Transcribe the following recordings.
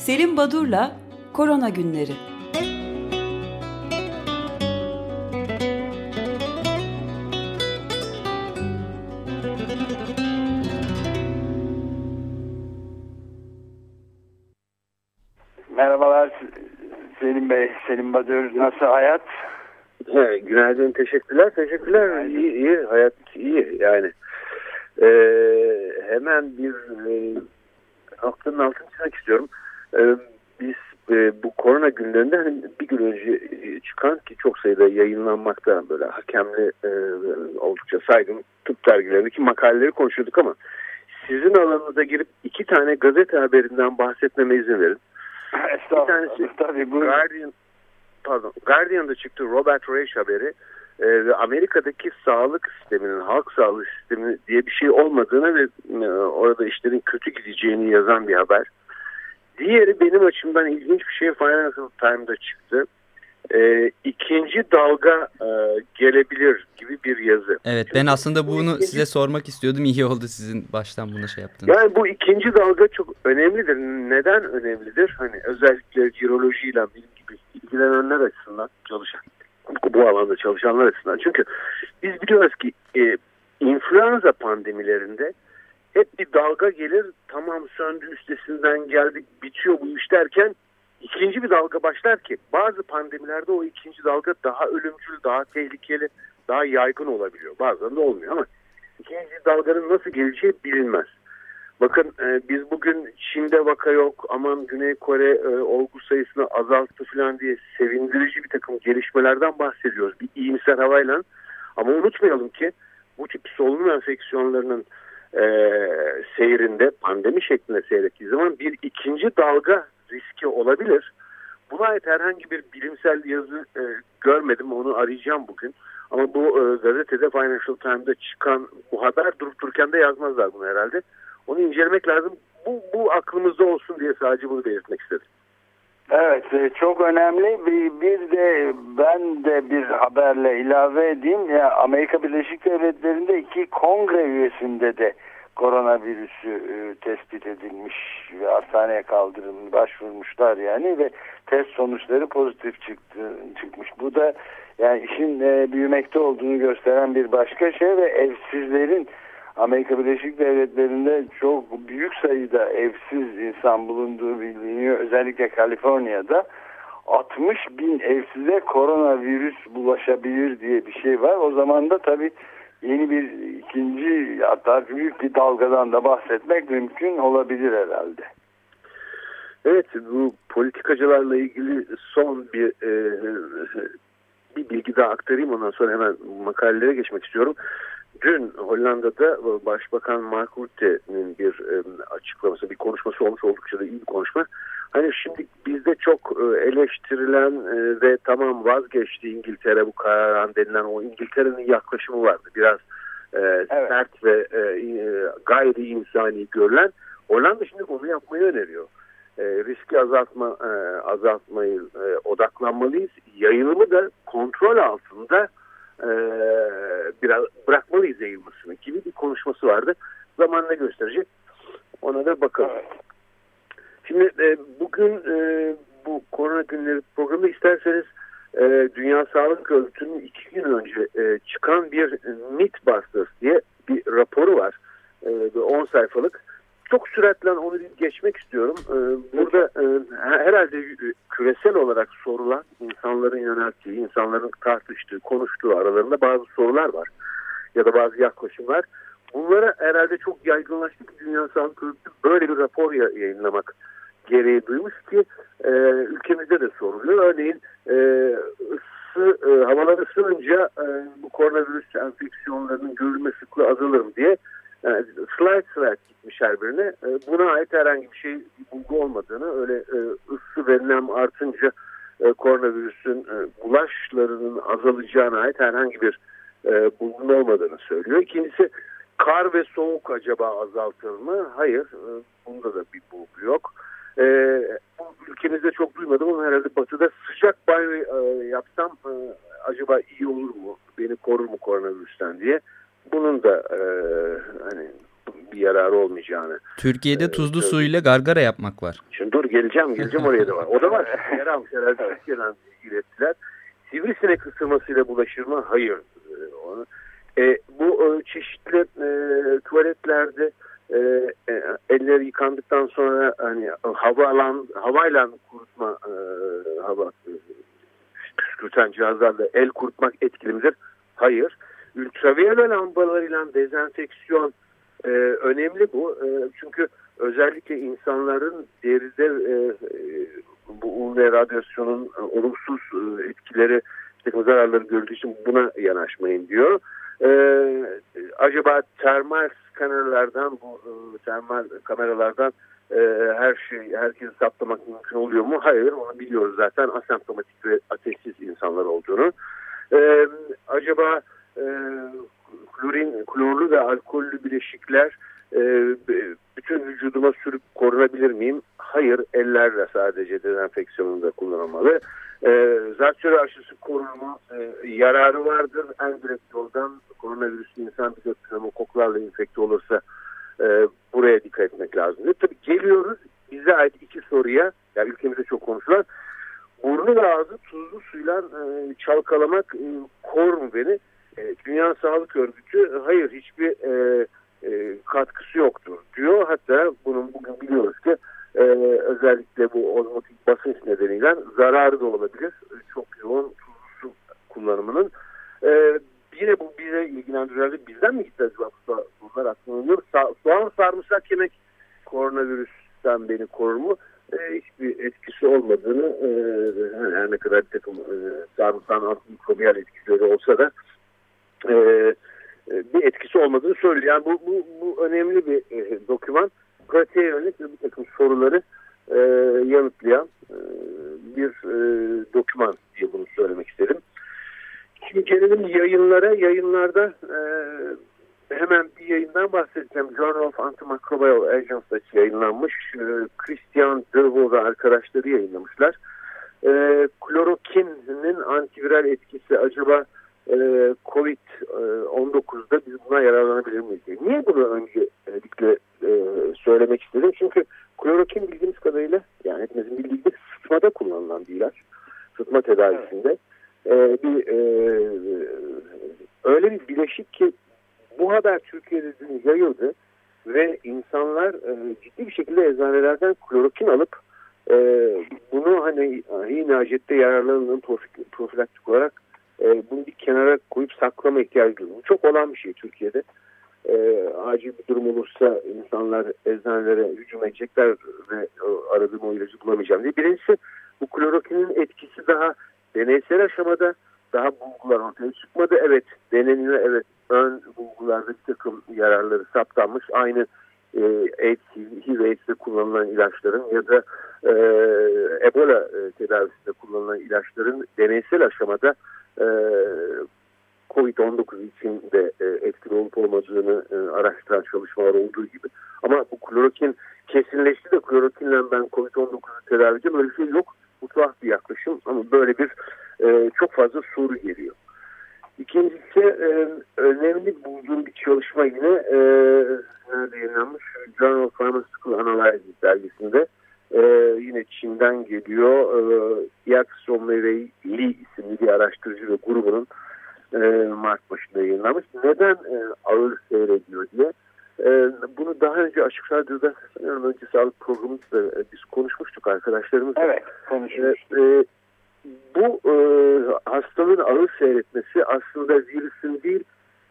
Selim Badur'la Korona Günleri. Merhabalar Selim Bey, Selim Badur. Nasıl hayat? He, günaydın, teşekkürler. Teşekkürler. Günaydın. İyi, iyi. Hayat iyi yani. Ee, hemen bir e, aklının altını çizmek istiyorum. Ee, biz e, bu korona günlerinde hani bir gün önce e, çıkan ki çok sayıda yayınlanmakta böyle hakemli e, oldukça saygın tıp dergilerindeki makaleleri konuşuyorduk ama sizin alanınıza girip iki tane gazete haberinden bahsetmeme izin verin. Estağfurullah. tanesi- Tabii Guardian pardon Guardian'da çıktı Robert Reich haberi e, ve Amerika'daki sağlık sisteminin halk sağlığı sistemi diye bir şey olmadığını ve e, orada işlerin kötü gideceğini yazan bir haber. Diğeri benim açımdan ilginç bir şey Financial Times'da çıktı. E, ikinci dalga e, gelebilir gibi bir yazı. Evet ben aslında bunu size sormak istiyordum. İyi oldu sizin baştan bunu şey yaptınız. Yani bu ikinci dalga çok önemlidir. Neden önemlidir? Hani özellikle virolojiyle benim gibi ilgilenenler açısından çalışan bu alanda çalışanlar açısından. Çünkü biz biliyoruz ki e, influenza pandemilerinde hep bir dalga gelir tamam söndü üstesinden geldik bitiyor bu iş derken ikinci bir dalga başlar ki bazı pandemilerde o ikinci dalga daha ölümcül, daha tehlikeli, daha yaygın olabiliyor. Bazen de olmuyor ama ikinci dalganın nasıl geleceği bilinmez. Bakın e, biz bugün Çin'de vaka yok aman Güney Kore e, olgu sayısını azalttı falan diye sevindirici bir takım gelişmelerden bahsediyoruz. Bir iyimser havayla ama unutmayalım ki bu tip solunum enfeksiyonlarının e, seyrinde pandemi şeklinde seyrettiği zaman bir ikinci dalga riski olabilir. Buna ait herhangi bir bilimsel yazı e, görmedim onu arayacağım bugün. Ama bu e, gazetede Financial Times'da çıkan bu haber durup dururken de yazmazlar bunu herhalde. Onu incelemek lazım. Bu, bu aklımızda olsun diye sadece bunu belirtmek istedim. Evet e, çok önemli. Bir, bir de ben de bir haberle ilave edeyim. Ya Amerika Birleşik Devletleri'nde iki kongre üyesinde de koronavirüsü e, tespit edilmiş ve hastaneye kaldırılmış başvurmuşlar yani ve test sonuçları pozitif çıktı çıkmış. Bu da yani işin e, büyümekte olduğunu gösteren bir başka şey ve evsizlerin Amerika Birleşik Devletleri'nde çok büyük sayıda evsiz insan bulunduğu biliniyor. Özellikle Kaliforniya'da 60 bin evsize koronavirüs bulaşabilir diye bir şey var. O zaman da tabii yeni bir ikinci hatta büyük bir dalgadan da bahsetmek mümkün olabilir herhalde. Evet bu politikacılarla ilgili son bir e, bir bilgi daha aktarayım ondan sonra hemen makalelere geçmek istiyorum. Dün Hollanda'da Başbakan Mark Rutte'nin bir e, açıklaması, bir konuşması olmuş oldukça da iyi bir konuşma. Hani şimdi bizde çok e, eleştirilen e, ve tamam vazgeçti İngiltere bu karardan denilen o İngiltere'nin yaklaşımı vardı. Biraz e, sert ve e, e, gayri insani görülen. Hollanda şimdi onu yapmayı öneriyor. E, riski azaltma e, azaltmayı e, odaklanmalıyız. Yayılımı da kontrol altında e, biraz bırakmalıyız yayılmasını gibi bir konuşması vardı. Zaman ne gösterecek? Ona da bakalım. Şimdi e, bugün e, bu korona günleri programı isterseniz e, Dünya Sağlık Örgütü'nün iki gün önce e, çıkan bir Mythbusters diye bir raporu var. E, 10 sayfalık. Çok süratle onu geçmek istiyorum. E, burada e, herhalde küresel olarak sorulan insanların yönelttiği, insanların tartıştığı, konuştuğu aralarında bazı sorular var. Ya da bazı yaklaşımlar. Bunlara herhalde çok yaygınlaştı ki Dünya Sağlık Örgütü böyle bir rapor ya- yayınlamak gereği duymuş ki e, ülkemizde de soruluyor. Örneğin e, ısı, e, havalar ısınınca e, bu koronavirüs enfeksiyonlarının görülme sıklığı azalır mı diye yani slide slide gitmiş her birine. E, buna ait herhangi bir şey bir bulgu olmadığını öyle e, ısı ve nem artınca e, koronavirüsün bulaşlarının azalacağına ait herhangi bir bulgunun olmadığını söylüyor. İkincisi kar ve soğuk acaba azaltır mı? Hayır. Bunda da bir bulgu yok. Bu ülkemizde çok duymadım ama herhalde batıda sıcak banyo yapsam acaba iyi olur mu? Beni korur mu koronavirüsten diye. Bunun da e, yararı olmayacağını. Türkiye'de Evet, tuzlu evet. suyla gargara yapmak var. Şimdi dur geleceğim geleceğim oraya da var. O da var. Yer almış herhalde Türkiye'den ilettiler. Sivrisinek ısırmasıyla bulaşır mı? Hayır. E, bu e, çeşitli e, tuvaletlerde e, e, eller yıkandıktan sonra hani hava alan havayla kurutma e, hava e, püskürten cihazlarla el kurutmak etkili midir? Hayır. Ultraviyole lambalarıyla dezenfeksiyon e, önemli bu. E, çünkü özellikle insanların deride e, e bu UV radyasyonun e, olumsuz e, etkileri, zararları görüldüğü için buna yanaşmayın diyor. Ee, acaba termal skanerlerden bu e, termal kameralardan e, her şey herkesi saptamak mümkün oluyor mu? Hayır onu biliyoruz zaten asemptomatik ve ateşsiz insanlar olduğunu. Ee, acaba e, klorlu ve alkollü bileşikler e, bütün vücuduma sürüp korunabilir miyim? Hayır ellerle sadece dezenfeksiyonunda kullanılmalı. E, Zatürre aşısı korunma e, yararı vardır. En direkt yoldan koronavirüs insan bir pneumokoklarla infekte olursa e, buraya dikkat etmek lazım. E, tabii geliyoruz bize ait iki soruya. Yani ülkemizde çok konuşulan. Burnu ve ağzı tuzlu suyla e, çalkalamak e, kor mu beni? E, Dünya Sağlık Örgütü hayır hiçbir e, e, katkısı yoktur diyor. Hatta bunun bugün biliyoruz ki e, özellikle bu ozmotik basınç nedeniyle zararı da olabilir. Çok yoğun tuzlu su kullanımının. E, yine bu bize ilgilendirirdi. Bizden mi gitti acaba bunlar aklına Sa soğan sarımsak yemek koronavirüsten beni korur mu? E, hiçbir etkisi olmadığını e, her ne kadar bir takım e, sarımsağın antimikrobiyal etkileri olsa da e, e, bir etkisi olmadığını söylüyor. Yani bu, bu, bu önemli bir e, doküman. Pratiğe yönelik bir takım soruları e, yanıtlayan e, bir e, doküman diye bunu söylemek istedim. Şimdi gelelim yayınlara. Yayınlarda e, hemen bir yayından bahsedeceğim. Journal of Antimicrobial Agents'da yayınlanmış. E, Christian Dervaux ve arkadaşları yayınlamışlar. E, klorokinin antiviral etkisi acaba e, Covid-19'da biz buna yararlanabilir miyiz diye. Niye bunu öncelikle e, söylemek istedim? Çünkü klorokin bildiğimiz kadarıyla yani hepimizin bildiği gibi sıtmada kullanılan bir ilaç. Sıtma tedavisinde. E, bir e, öyle bir bileşik ki bu haber Türkiye'de dün yayıldı ve insanlar e, ciddi bir şekilde eczanelerden klorokin alıp e, bunu hani yine acette yararlanılan profilaktik olarak e, bunu bir kenara koyup saklama ihtiyacı. Bu çok olan bir şey Türkiye'de. E, acil bir durum olursa insanlar eczanelere hücum edecekler ve o, aradığım o ilacı bulamayacağım diye. Birincisi bu klorokinin etkisi daha deneysel aşamada daha bulgular ortaya çıkmadı. Evet deneniyor evet ön bulgularda bir takım yararları saptanmış. Aynı e, AIDS, HIV AIDS'de kullanılan ilaçların ya da e, Ebola e, tedavisinde kullanılan ilaçların deneysel aşamada e, Covid-19 için de e, etkili olup olmadığını e, araştıran çalışmalar olduğu gibi. Ama bu klorokin kesinleşti de klorokinle ben Covid-19'u tedavi edeceğim öyle bir şey yok. Bu tuhaf bir yaklaşım ama böyle bir e, çok fazla soru geliyor. İkincisi e, önemli bulduğum bir çalışma yine e, nerede yayınlanmış? Journal of Pharmaceutical Analysis dergisinde e, yine Çin'den geliyor. E, Yak Somley Li isimli bir araştırıcı ve grubunun e, Mart başında yayınlamış. Neden e, ağır seyrediyor diye. E, bunu daha önce Açık Radyo'da sanıyorum önce sağlık programımızda e, biz konuşmuştuk arkadaşlarımızla. Evet konuşmuştuk. E, e, bu e, hastalığın ağır seyretmesi aslında virüsün değil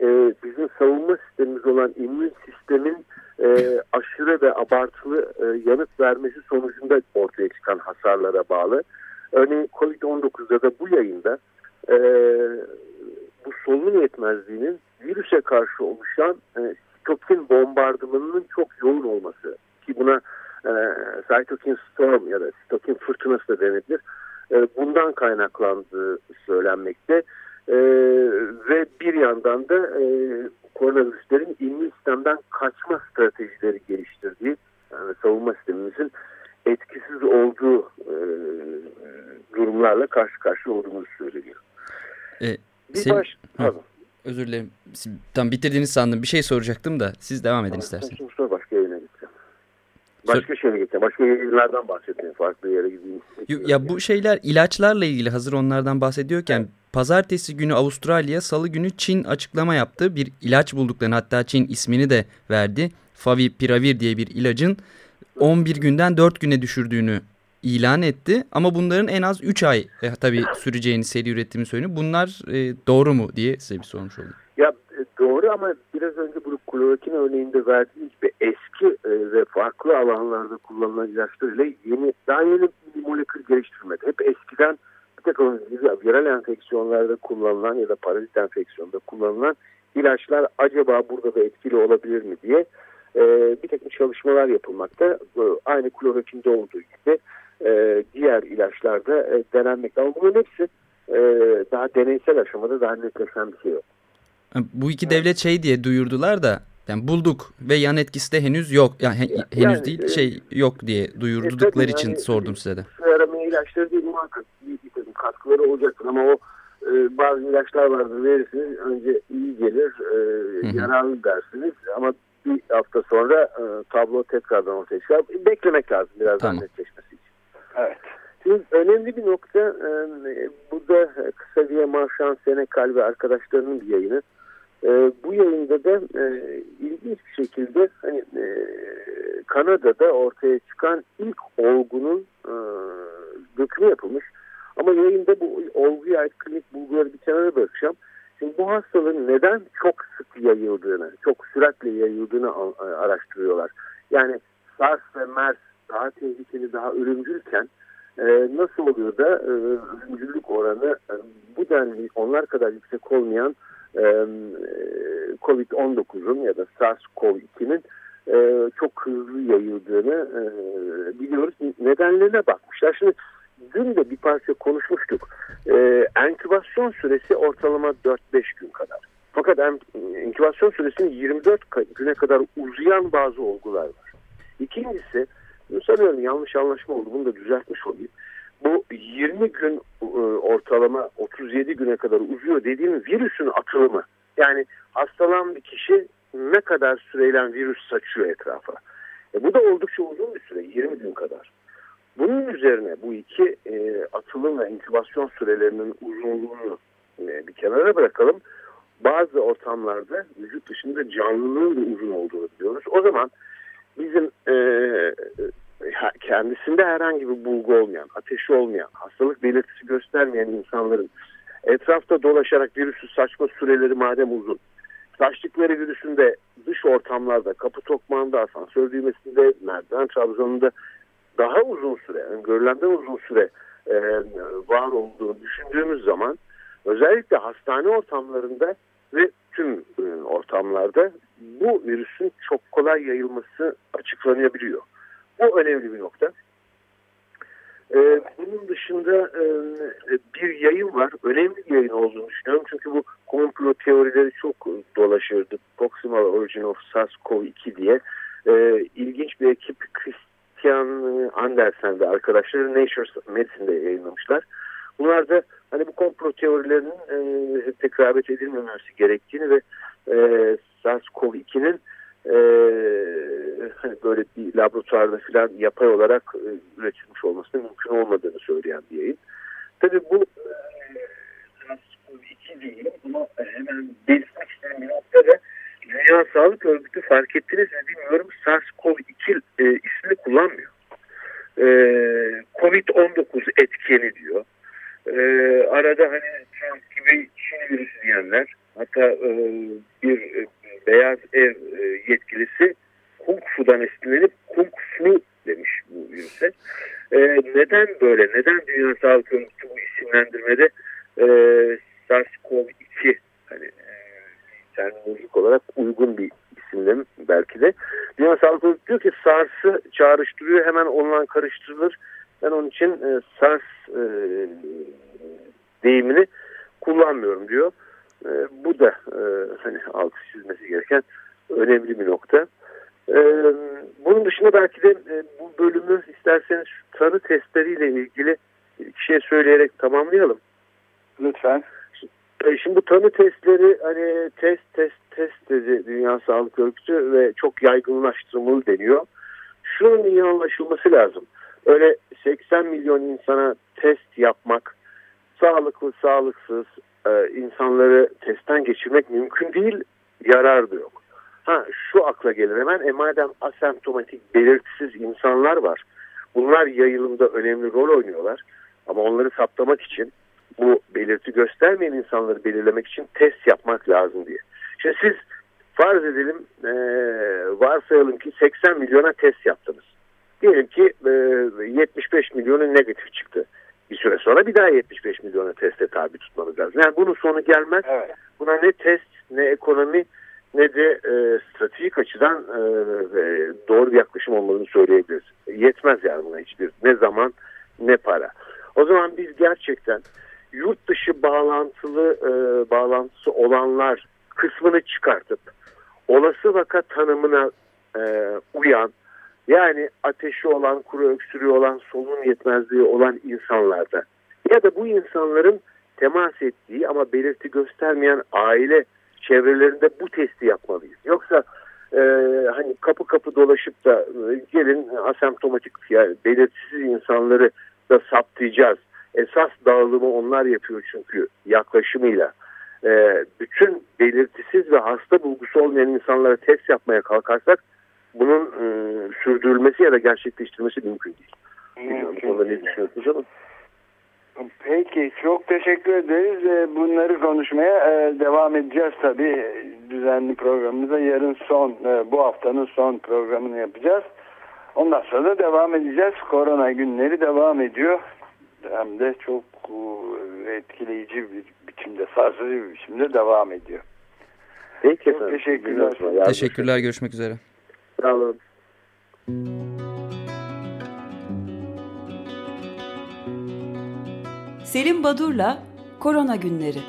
e, bizim savunma sistemimiz olan immün sistemin e, aşırı ve abartılı e, yanıt vermesi sonucunda ortaya çıkan hasarlara bağlı. Örneğin COVID-19'da da bu yayında e, solunum yetmezliğinin virüse karşı oluşan e, sitokin bombardımanının çok yoğun olması ki buna e, cytokine storm ya da sitokin fırtınası da denebilir. E, bundan kaynaklandığı söylenmekte. E, ve bir yandan da e, koronavirüslerin immün sistemden kaçma stratejileri geliştirdiği yani savunma sistemimizin etkisiz olduğu e, durumlarla karşı karşıya olduğumuz söyleniyor. E, bir sen... baş... Özür dilerim. Tam bitirdiğiniz sandım. Bir şey soracaktım da siz devam edin tamam, isterseniz. Şimdi sor başka yayına gideceğim. Başka şeye gittim. Başka yayınlardan bahsettim. Farklı yere gideyim. Ya bu şeyler ilaçlarla ilgili hazır onlardan bahsediyorken evet. pazartesi günü Avustralya, salı günü Çin açıklama yaptı. Bir ilaç bulduklarını hatta Çin ismini de verdi. Favipiravir diye bir ilacın 11 günden 4 güne düşürdüğünü ilan etti. Ama bunların en az 3 ay e, tabii süreceğini seri üretimi söylüyor. Bunlar e, doğru mu diye size bir sormuş oldum. Ya e, doğru ama biraz önce bu klorokin örneğinde verdiğimiz gibi eski e, ve farklı alanlarda kullanılan ilaçlarıyla yeni, daha yeni bir molekül geliştirmedi. Hep eskiden bir takım viral enfeksiyonlarda kullanılan ya da parazit enfeksiyonda kullanılan ilaçlar acaba burada da etkili olabilir mi diye e, bir takım çalışmalar yapılmakta. Aynı klorokinde olduğu gibi e, diğer ilaçlarda e, denenmekte. Ama bunların hepsi e, daha deneysel aşamada daha netleşen bir şey yok. Bu iki devlet şey diye duyurdular da yani bulduk ve yan etkisi de henüz yok. Yani he, henüz yani, değil şey yok diye duyurdukları e, için yani, sordum size de. Su aramaya ilaçları değil muhakkak bir, bir takım katkıları olacaktır ama o e, bazı ilaçlar vardır verirsiniz önce iyi gelir e, yararlı dersiniz ama bir hafta sonra e, tablo tekrardan ortaya çıkar. Beklemek lazım biraz tamam. netleşmesi için. Evet. Şimdi önemli bir nokta e, bu da kısa diye Marşan Senekal ve arkadaşlarının bir yayını. E, bu yayında da e, ilginç bir şekilde hani e, Kanada'da ortaya çıkan ilk olgunun e, dökümü yapılmış. Ama yayında bu olguya ait klinik bulguları bir kenara bırakacağım. Şimdi bu hastalığın neden çok sık yayıldığını, çok süratle yayıldığını araştırıyorlar. Yani SARS ve MERS daha tehlikeli, daha ölümcülken e, nasıl oluyor da e, ölümcüllük oranı e, bu denli onlar kadar yüksek olmayan Covid-19'un ya da SARS-CoV-2'nin çok hızlı yayıldığını biliyoruz. Nedenlerine bakmışlar. Şimdi dün de bir parça konuşmuştuk. Enkübasyon süresi ortalama 4-5 gün kadar. Fakat inkübasyon süresinin 24 güne kadar uzayan bazı olgular var. İkincisi, sanıyorum yanlış anlaşma oldu. Bunu da düzeltmiş olayım bu 20 gün e, ortalama 37 güne kadar uzuyor dediğim virüsün atılımı. Yani hastalanan bir kişi ne kadar süreyle virüs saçıyor etrafa. E bu da oldukça uzun bir süre 20 gün kadar. Bunun üzerine bu iki e, atılım ve inkübasyon sürelerinin uzunluğunu e, bir kenara bırakalım. Bazı ortamlarda vücut dışında canlılığın da uzun olduğunu biliyoruz. O zaman bizim e, kendisinde herhangi bir bulgu olmayan, ateşi olmayan, hastalık belirtisi göstermeyen insanların etrafta dolaşarak virüsü saçma süreleri madem uzun, saçtıkları virüsün de dış ortamlarda, kapı tokmağında, asansör düğmesinde, merdiven trabzanında daha uzun süre, yani görülenden uzun süre e, var olduğunu düşündüğümüz zaman özellikle hastane ortamlarında ve tüm e, ortamlarda bu virüsün çok kolay yayılması açıklanabiliyor. Bu önemli bir nokta. Ee, bunun dışında e, bir yayın var. Önemli bir yayın olduğunu düşünüyorum. Çünkü bu komplo teorileri çok dolaşırdı. Proximal Origin of SARS-CoV-2 diye. E, ilginç bir ekip Christian Andersen ve arkadaşları Nature Medicine'de yayınlamışlar. Bunlar da hani bu komplo teorilerinin e, tekrar edilmemesi gerektiğini ve e, SARS-CoV-2'nin e, hani böyle bir laboratuvarda falan yapay olarak e, üretilmiş olmasının mümkün olmadığını söyleyen bir yayın. Tabii bu SARS-CoV-2 değil ama hemen belirtmek isteyen bir noktada Dünya Sağlık Örgütü fark ettiniz mi bilmiyorum SARS-CoV-2 e, ismini kullanmıyor. E, Covid-19 etkeni diyor. E, arada hani Trump gibi Çin virüsü diyenler hatta e, bir e, beyaz ev e, yetkilisi Kung Fu'dan esinlenip Kung Flu demiş bu virüse. E, neden böyle? Neden Dünya Sağlık Örgütü bu isimlendirmede e, SARS-CoV-2 hani e, terminolojik olarak uygun bir isimlem belki de. Dünya Sağlık Örgütü diyor ki SARS'ı çağrıştırıyor hemen onunla karıştırılır. Ben onun için e, SARS deyimini kullanmıyorum diyor. E, bu da e, hani altı çizmesi gereken önemli bir nokta. E, bunun dışında belki de e, bu bölümü isterseniz tanı testleriyle ilgili bir şey söyleyerek tamamlayalım. Lütfen. E, şimdi bu tanı testleri hani test test test dedi Dünya Sağlık Örgütü ve çok yaygınlaştırılmalı deniyor. şunun iyi anlaşılması lazım. Öyle 80 milyon insana test yapmak, sağlıklı sağlıksız e, insanları testten geçirmek mümkün değil, yarar da yok. Ha şu akla gelir hemen e madem asemptomatik belirtisiz insanlar var. Bunlar yayılımda önemli rol oynuyorlar. Ama onları saptamak için bu belirti göstermeyen insanları belirlemek için test yapmak lazım diye. Şimdi siz farz edelim e, varsayalım ki 80 milyona test yaptınız. Diyelim ki e, 75 milyonu negatif çıktı. Bir süre sonra bir daha 75 milyona teste tabi tutmanız lazım. Yani bunun sonu gelmez. Evet. Buna ne test ne ekonomi ne de e, stratejik açıdan e, doğru bir yaklaşım olmadığını söyleyebiliriz. Yetmez yani buna hiçbir ne zaman ne para. O zaman biz gerçekten yurt dışı bağlantılı e, bağlantısı olanlar kısmını çıkartıp olası vaka tanımına e, uyan yani ateşi olan, kuru öksürüğü olan, solunum yetmezliği olan insanlarda ya da bu insanların temas ettiği ama belirti göstermeyen aile çevrelerinde bu testi yapmalıyız. Yoksa e, hani kapı kapı dolaşıp da e, gelin asemptomatik yani belirtisiz insanları da saptayacağız. Esas dağılımı onlar yapıyor çünkü yaklaşımıyla. E, bütün belirtisiz ve hasta bulgusu olmayan insanlara test yapmaya kalkarsak bunun e, sürdürülmesi ya da gerçekleştirilmesi mümkün değil. Bilmiyorum konuda ne düşünüyorsunuz ama. Peki çok teşekkür ederiz. E, bunları konuşmaya e, devam edeceğiz tabii. Düzenli programımıza yarın son e, bu haftanın son programını yapacağız. Ondan sonra da devam edeceğiz. Korona günleri devam ediyor. Hem de çok etkileyici bir biçimde, sarsıcı bir biçimde devam ediyor. Peki çok. Teşekkürler. Teşekkürler. Görüşmek üzere. Sağ olun. Selim Badur'la Korona Günleri